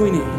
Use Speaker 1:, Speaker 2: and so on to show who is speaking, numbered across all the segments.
Speaker 1: queenie.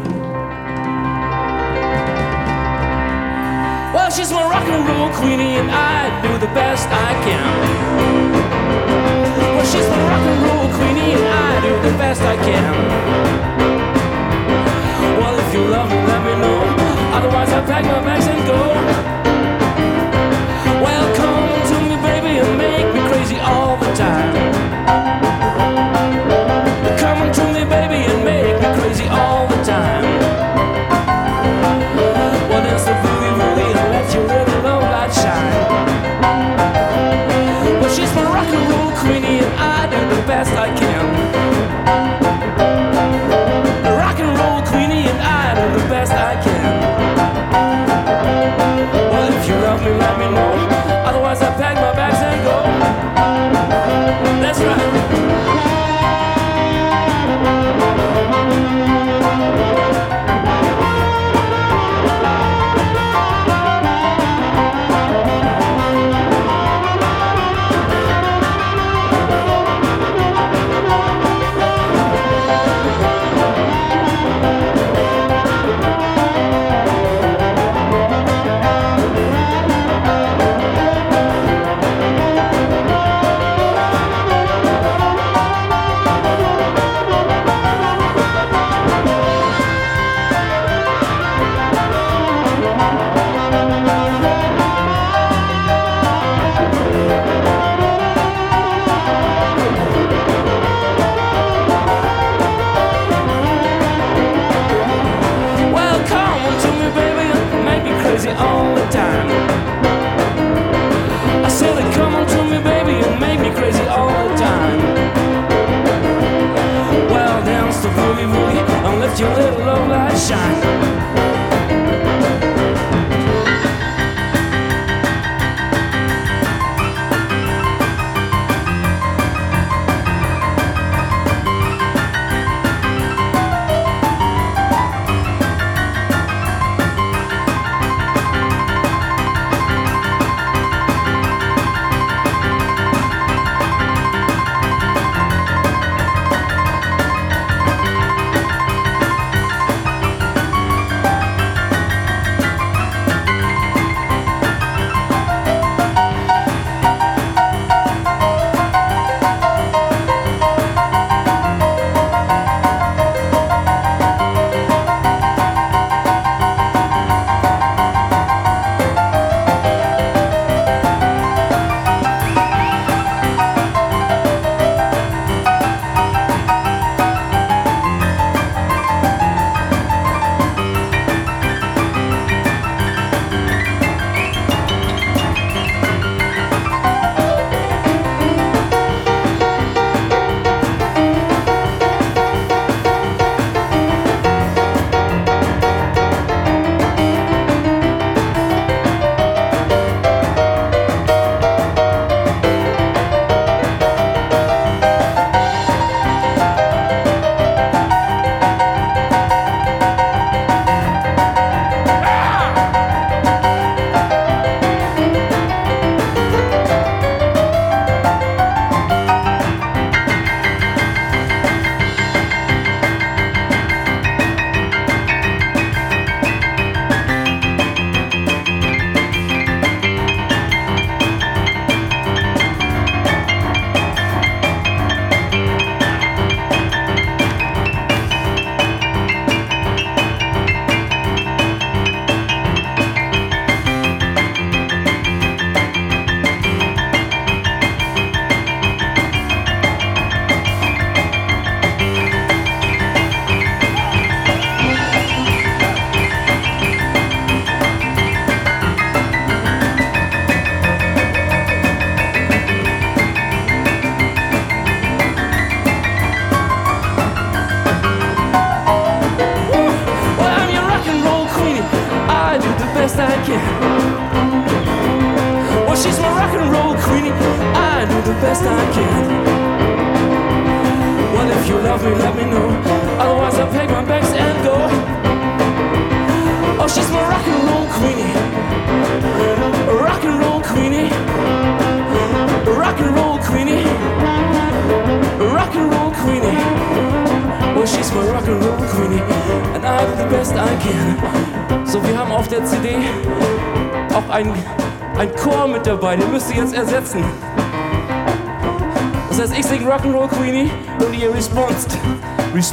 Speaker 1: your little low light shine.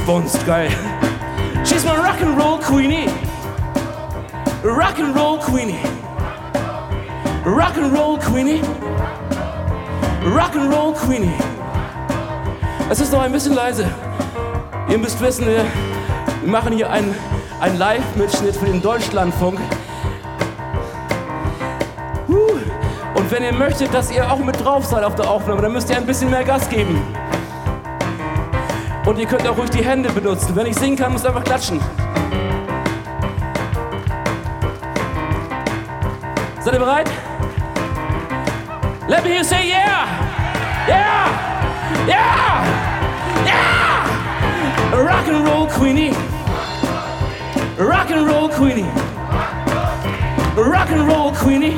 Speaker 1: Responst, geil. She's my Rock'n'Roll Queenie. Rock'n'Roll Queenie. Rock'n'Roll Queenie. Rock'n'Roll Queenie. Es ist noch ein bisschen leise. Ihr müsst wissen, wir, machen hier einen, einen Live-Mitschnitt für den Deutschlandfunk. Und wenn ihr möchtet, dass ihr auch mit drauf seid auf der Aufnahme, dann müsst ihr ein bisschen mehr Gas geben. Und ihr könnt auch ruhig die Hände benutzen. Wenn ich singen kann, ihr einfach klatschen. Seid ihr bereit? Let me hear you say yeah! Yeah! Yeah! Yeah! Rock and roll queenie. Rock and roll queenie. Rock and roll queenie.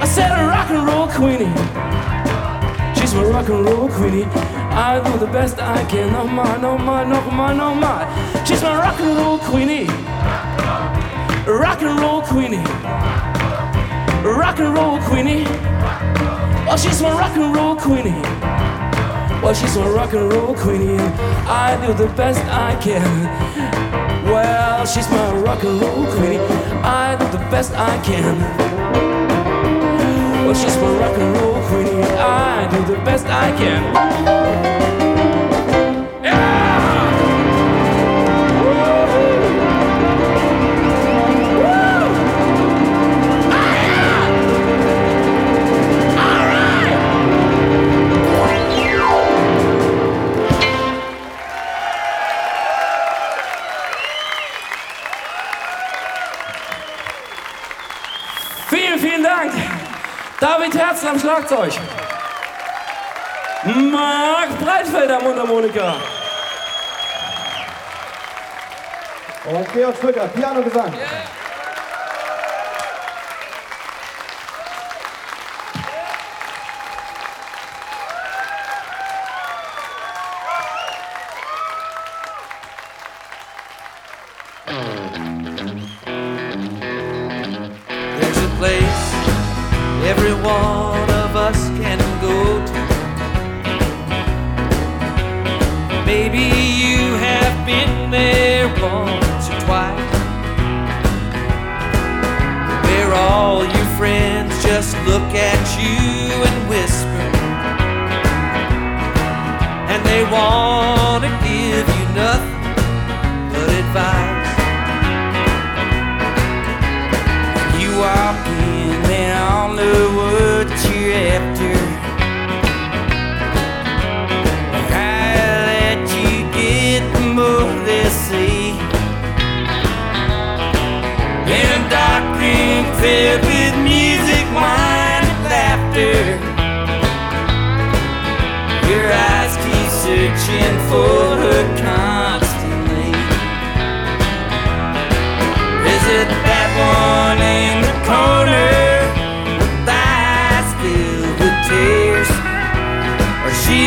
Speaker 1: I said rock and roll queenie. She's my rock and roll queenie. I do the best I can. Oh no more, oh no more, oh no more, no more. She's my rock and roll queenie. Rock and roll queenie. Rock and roll queenie. Oh, she's my rock and roll queenie. Well, she's my rock and roll queenie. I do the best I can. Well, she's my rock and roll queenie. I do the best I can. She's my rock and roll queenie. I do the best I can. Am Schlagzeug. Marc Breitfeld am Mundharmonika.
Speaker 2: Und Georg Schröcker, Piano Gesang.
Speaker 3: There's every one of us can go to. Maybe you have been there once or twice. Where all your friends just look at you and whisper. And they want all know what you're after. Higher that you get, more see. In a dark room filled with music, wine, and laughter. Your eyes keep searching for her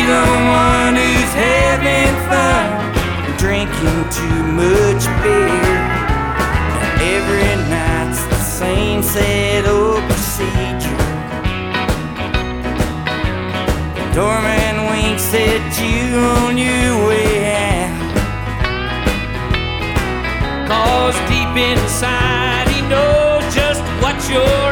Speaker 3: the one who's having fun drinking too much beer? And every night's the same sad old procedure. The doorman winks at you on your way out. Cause deep inside he knows just what you're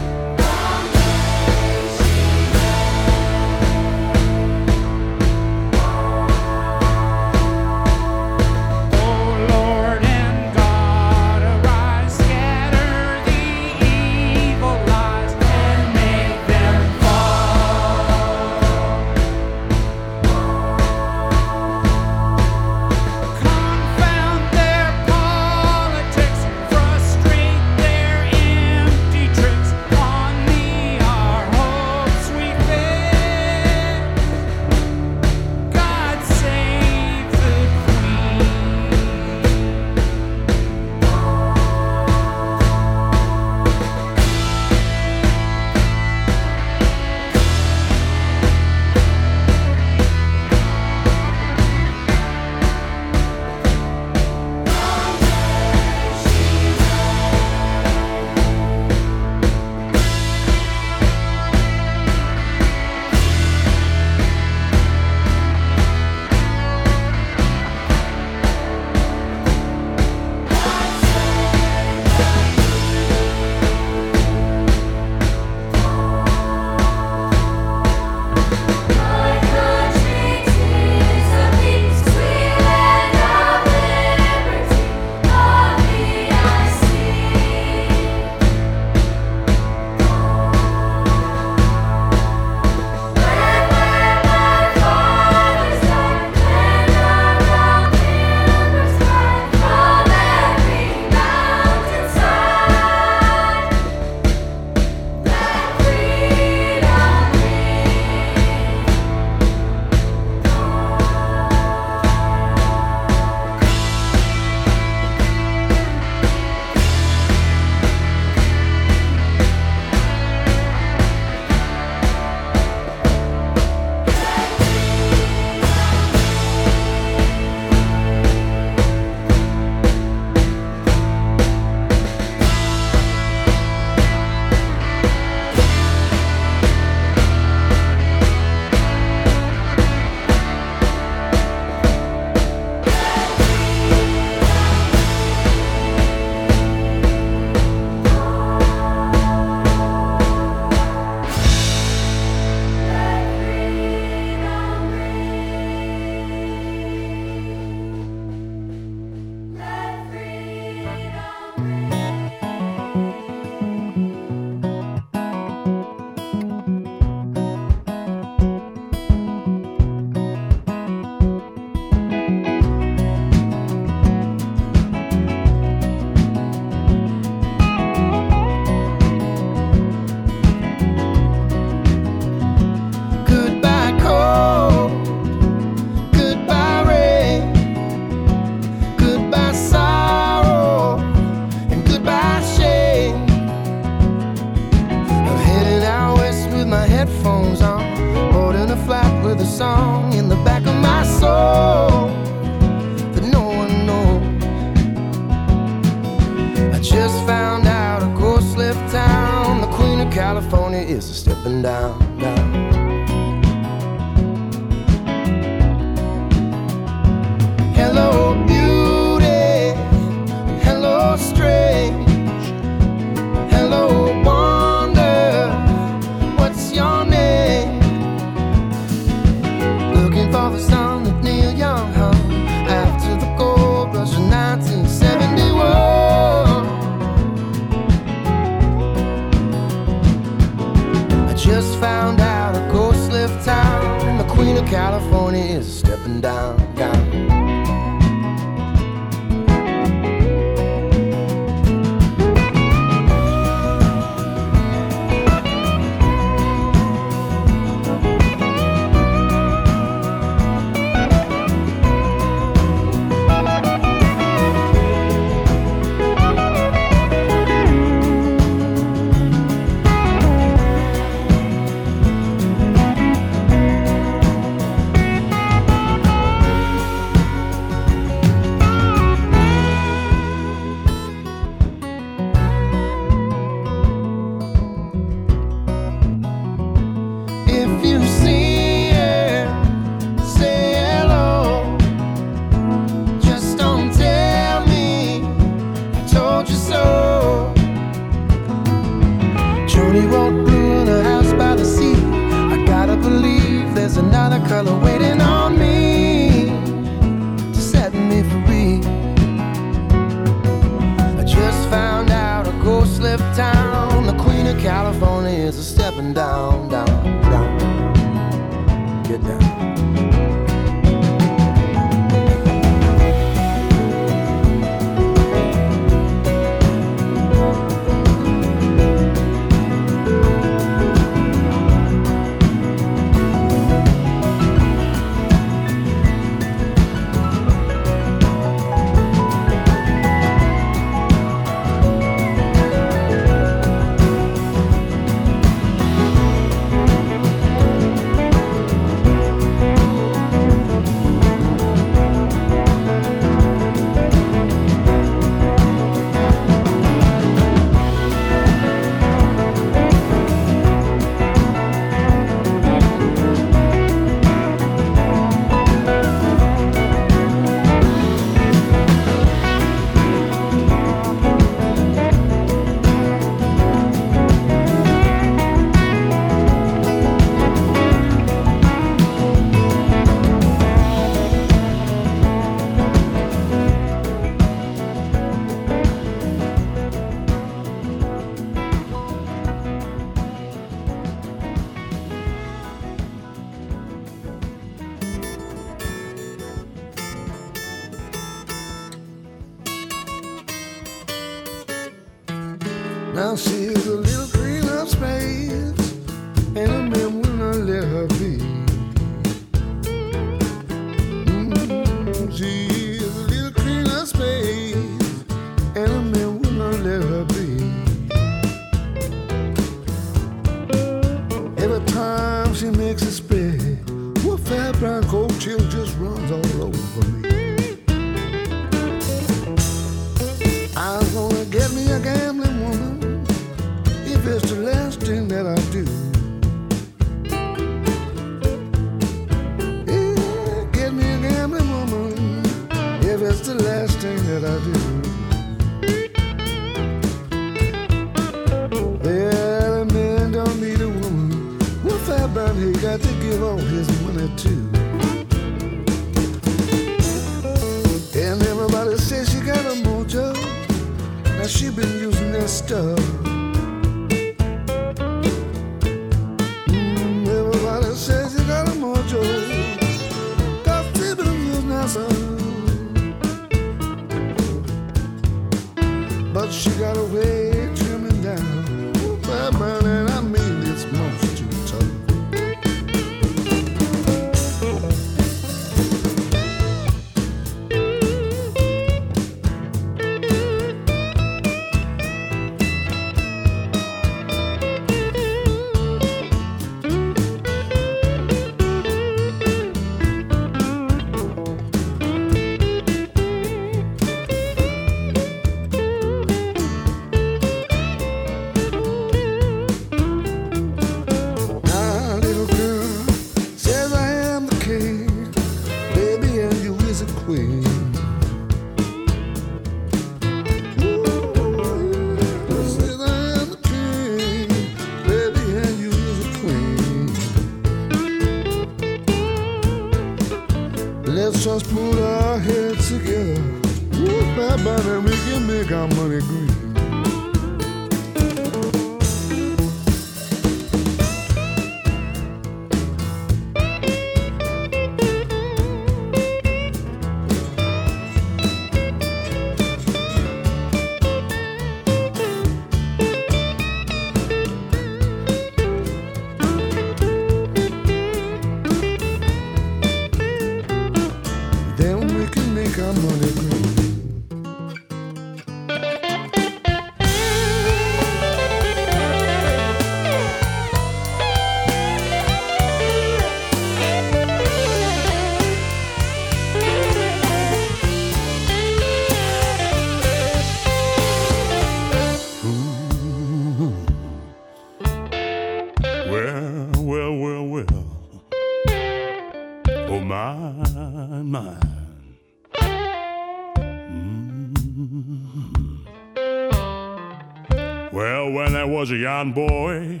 Speaker 4: A young
Speaker 5: boy,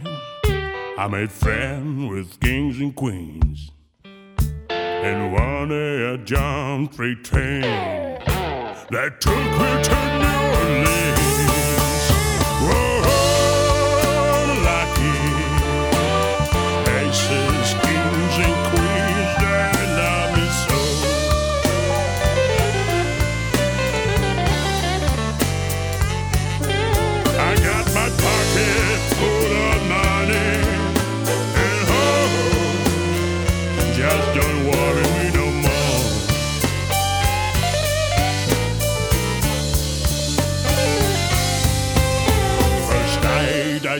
Speaker 5: I made friends with kings and queens. And one day I jumped freight train that took me to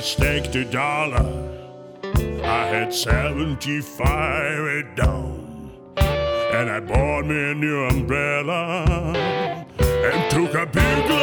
Speaker 5: staked a dollar. I had 75 it down. And I bought me a new umbrella and took a big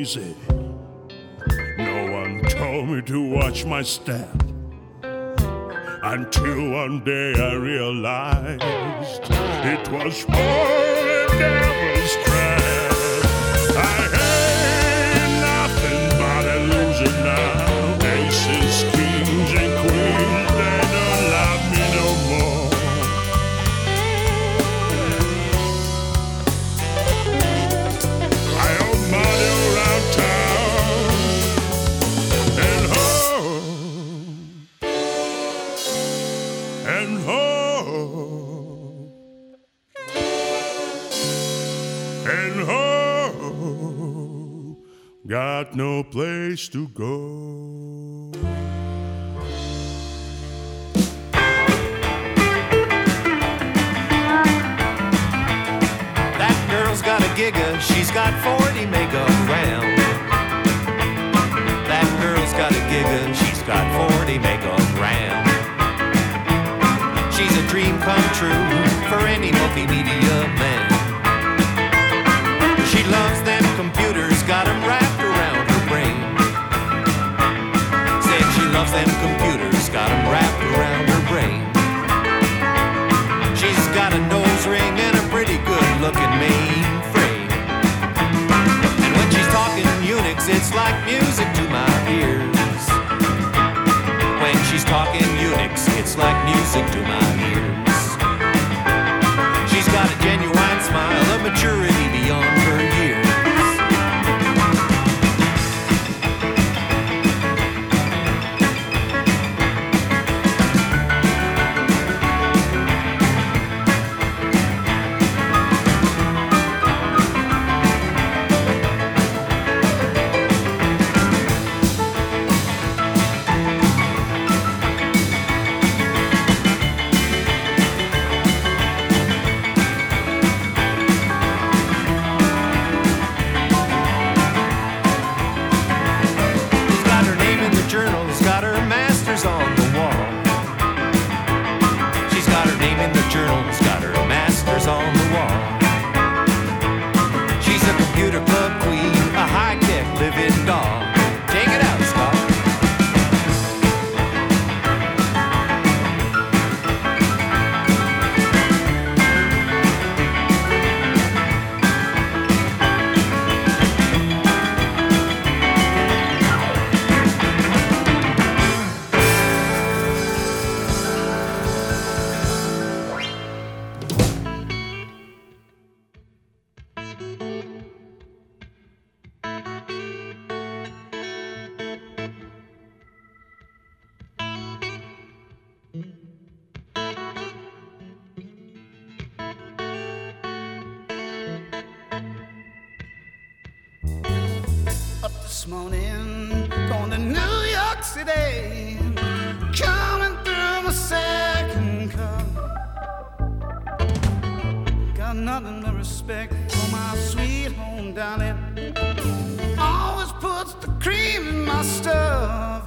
Speaker 5: easy. No one told me to watch my step. Until one day I realized it was all a devil's. I got no place to go.
Speaker 6: That girl's got a giga, she's got 40 makeup round. That girl's got a giga, she's got 40 makeup round. She's a dream come true for any multimedia man. She loves Loves them computers, got 'em wrapped around her brain. She's got a nose ring and a pretty good looking mainframe. And when she's talking Unix, it's like music to my ears. When she's talking Unix, it's like music to my
Speaker 7: morning, going to New York City, coming through my second cup. Got nothing but respect for my sweet home, darling. Always puts the cream in my stuff.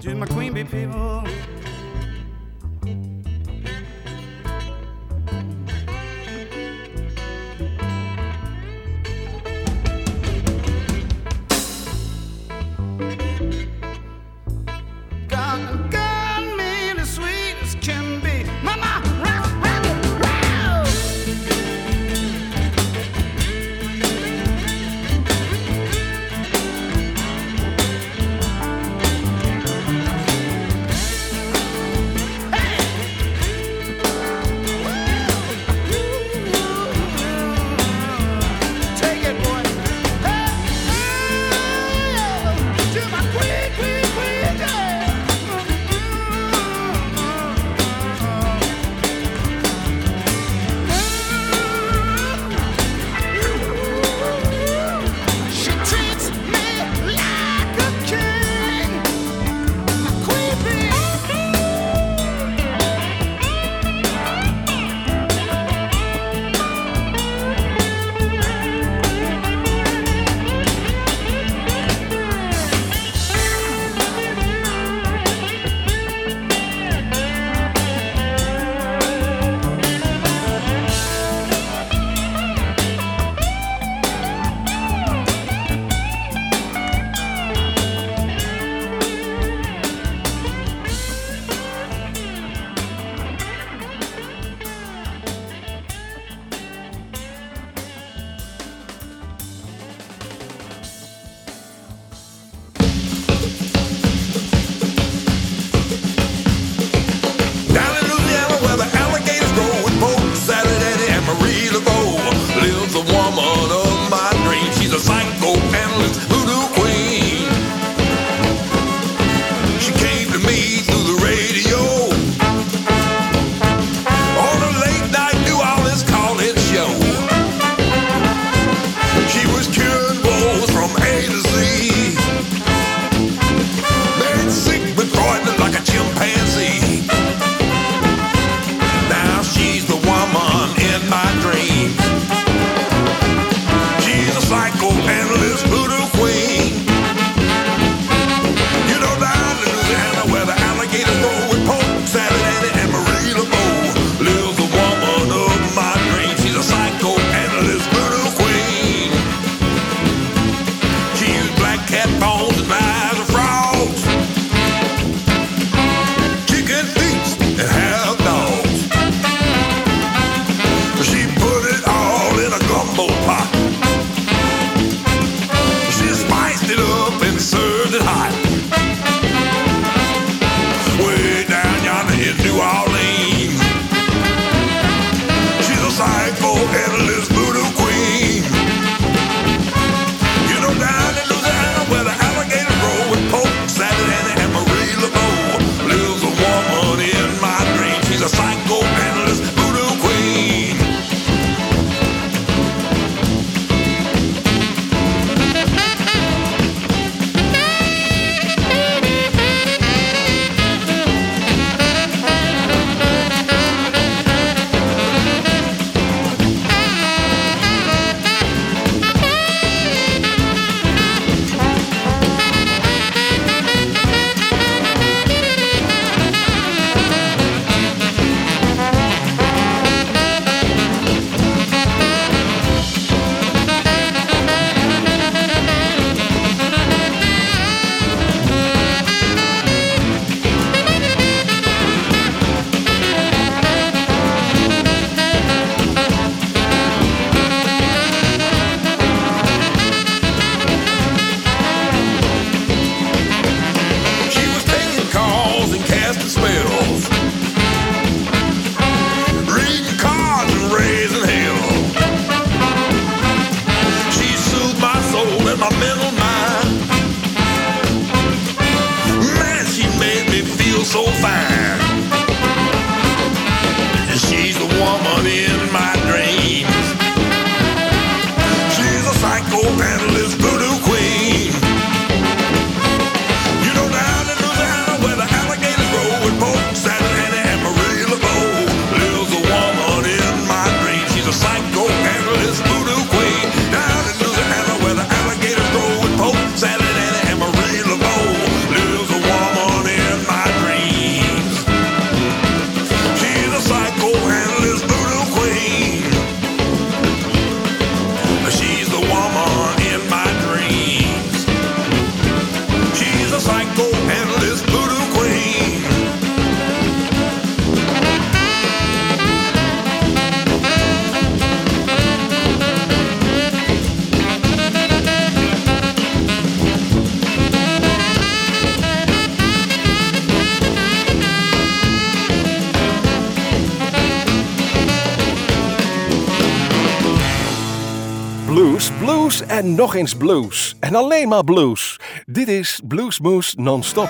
Speaker 7: To my Queen Bee people.
Speaker 8: en nog eens blues. En alleen maar blues. Dit is Bluesmoose Non-Stop.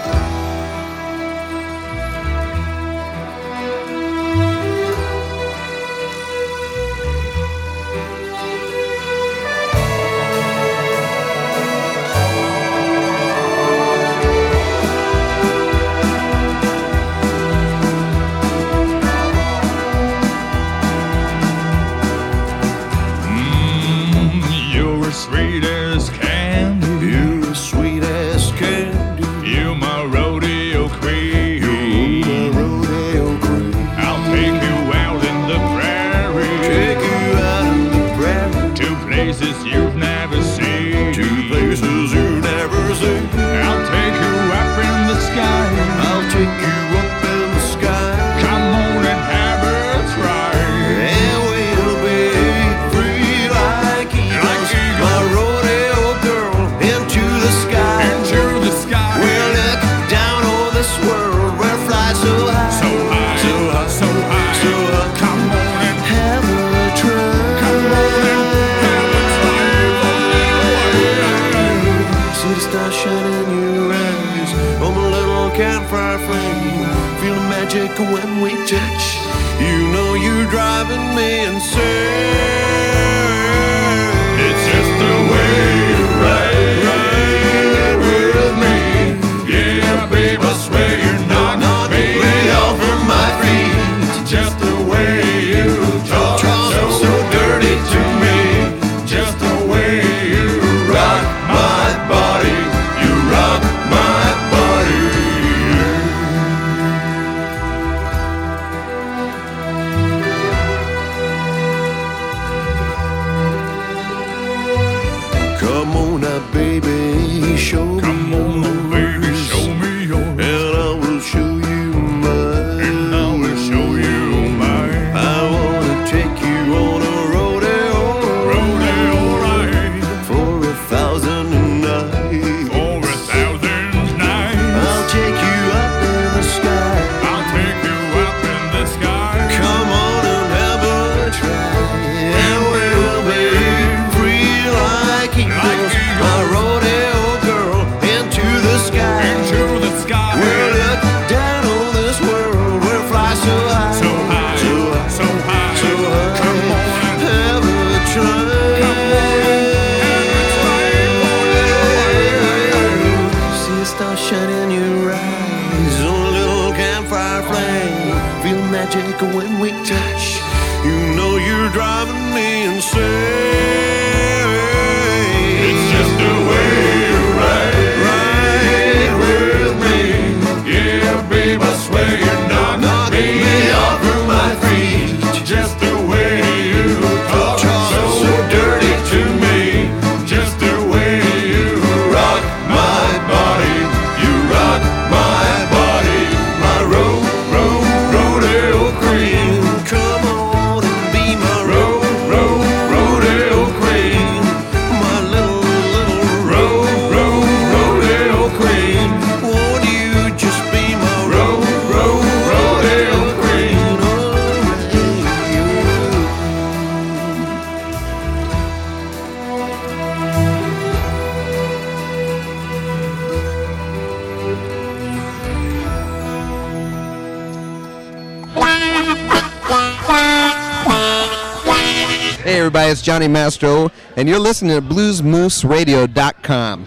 Speaker 5: It's
Speaker 9: Johnny Mastro, and you're listening to BluesMooseRadio.com.